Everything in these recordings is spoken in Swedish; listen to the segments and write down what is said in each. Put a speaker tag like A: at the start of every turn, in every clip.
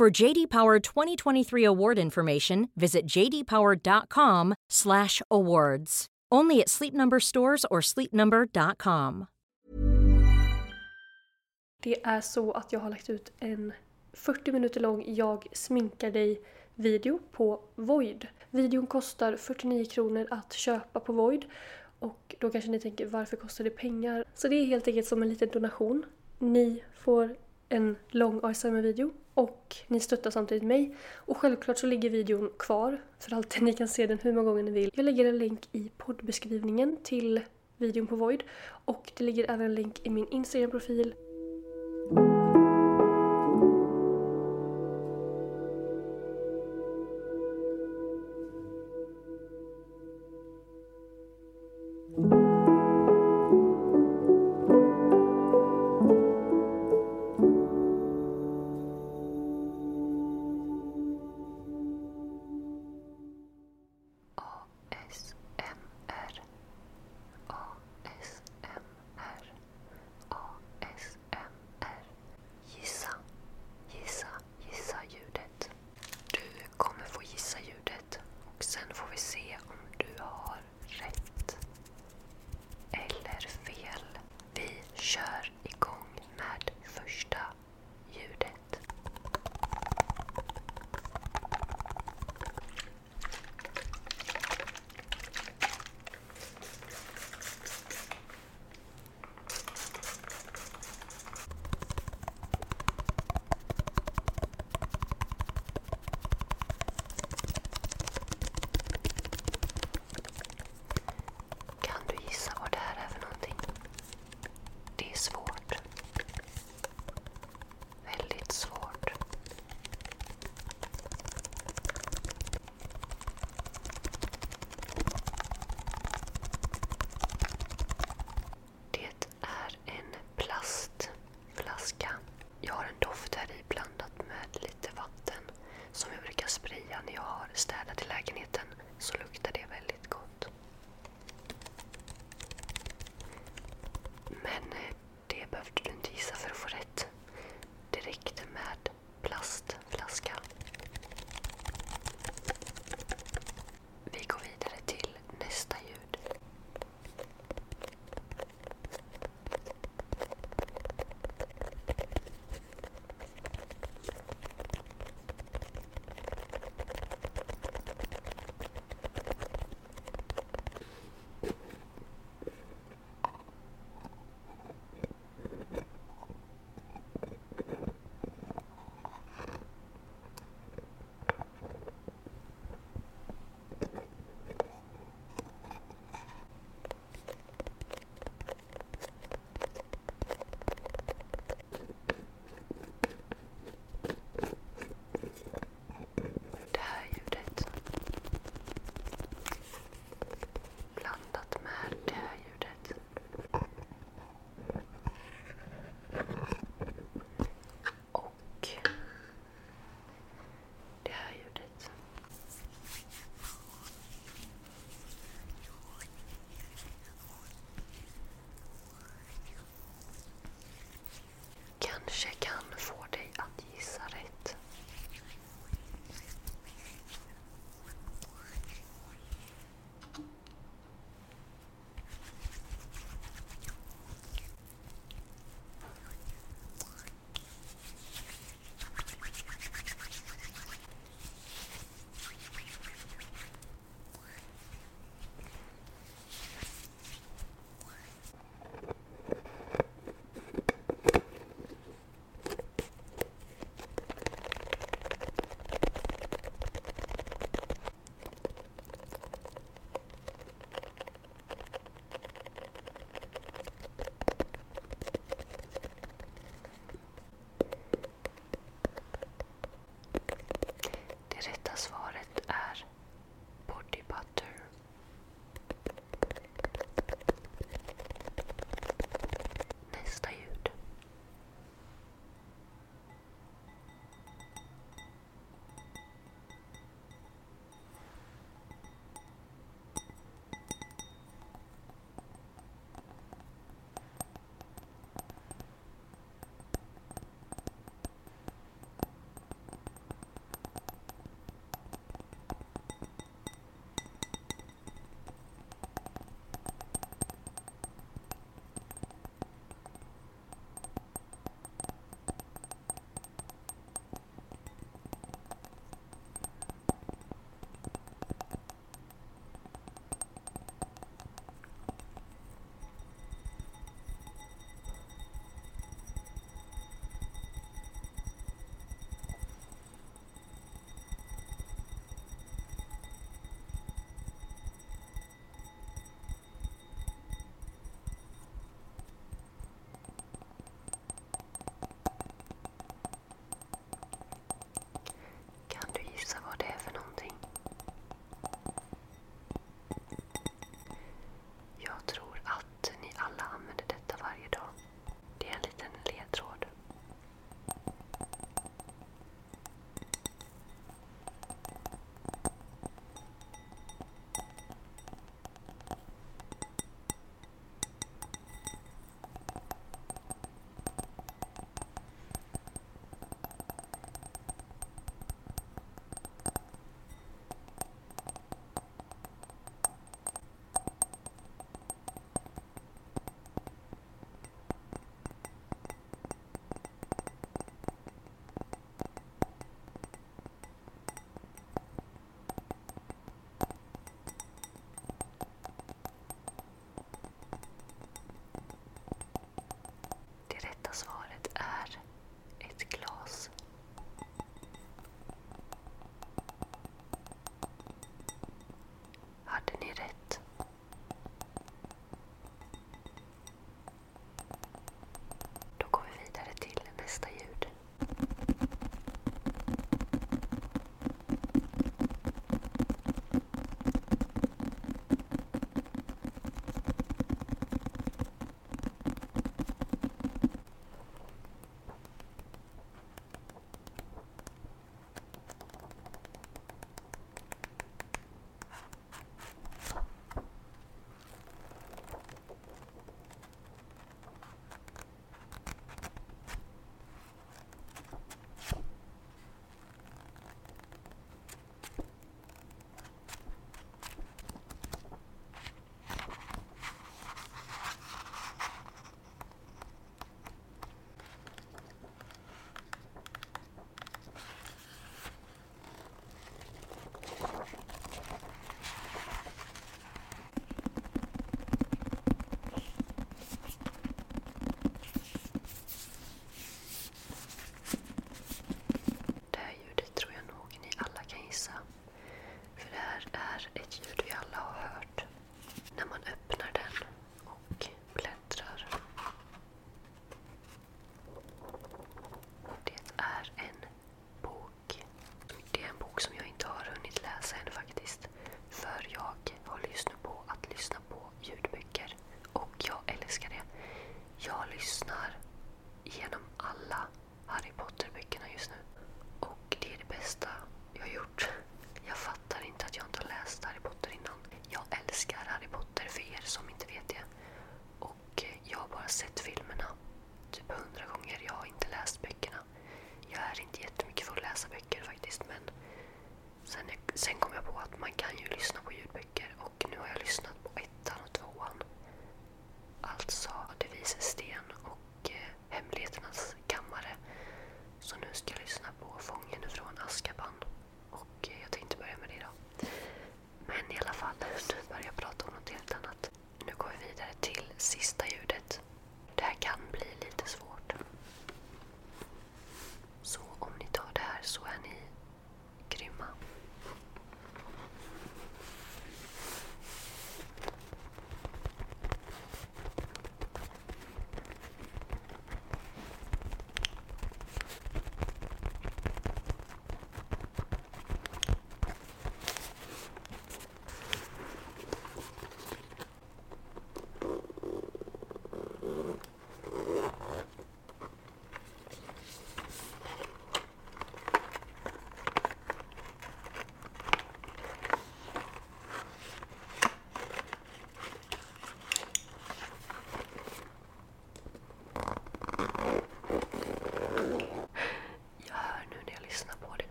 A: For JD Power 2023 award information, visit jdpower.com/awards. Only at Sleep Number stores or sleepnumber.com.
B: Det är så att jag har lagt ut en 40 minuter lång jag sminkar dig video på Void. Videon kostar 49 kronor att köpa på Void och då kanske ni tänker varför kostar det pengar? Så det är helt enkelt som en liten donation. Ni får en lång ASMR-video och ni stöttar samtidigt mig. Och självklart så ligger videon kvar för alltid. Ni kan se den hur många gånger ni vill. Jag lägger en länk i poddbeskrivningen till videon på Void och det ligger även en länk i min Instagram-profil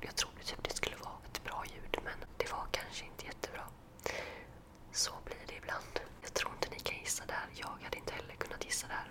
B: Jag trodde typ det skulle vara ett bra ljud men det var kanske inte jättebra. Så blir det ibland. Jag tror inte ni kan gissa det här. Jag hade inte heller kunnat gissa det här.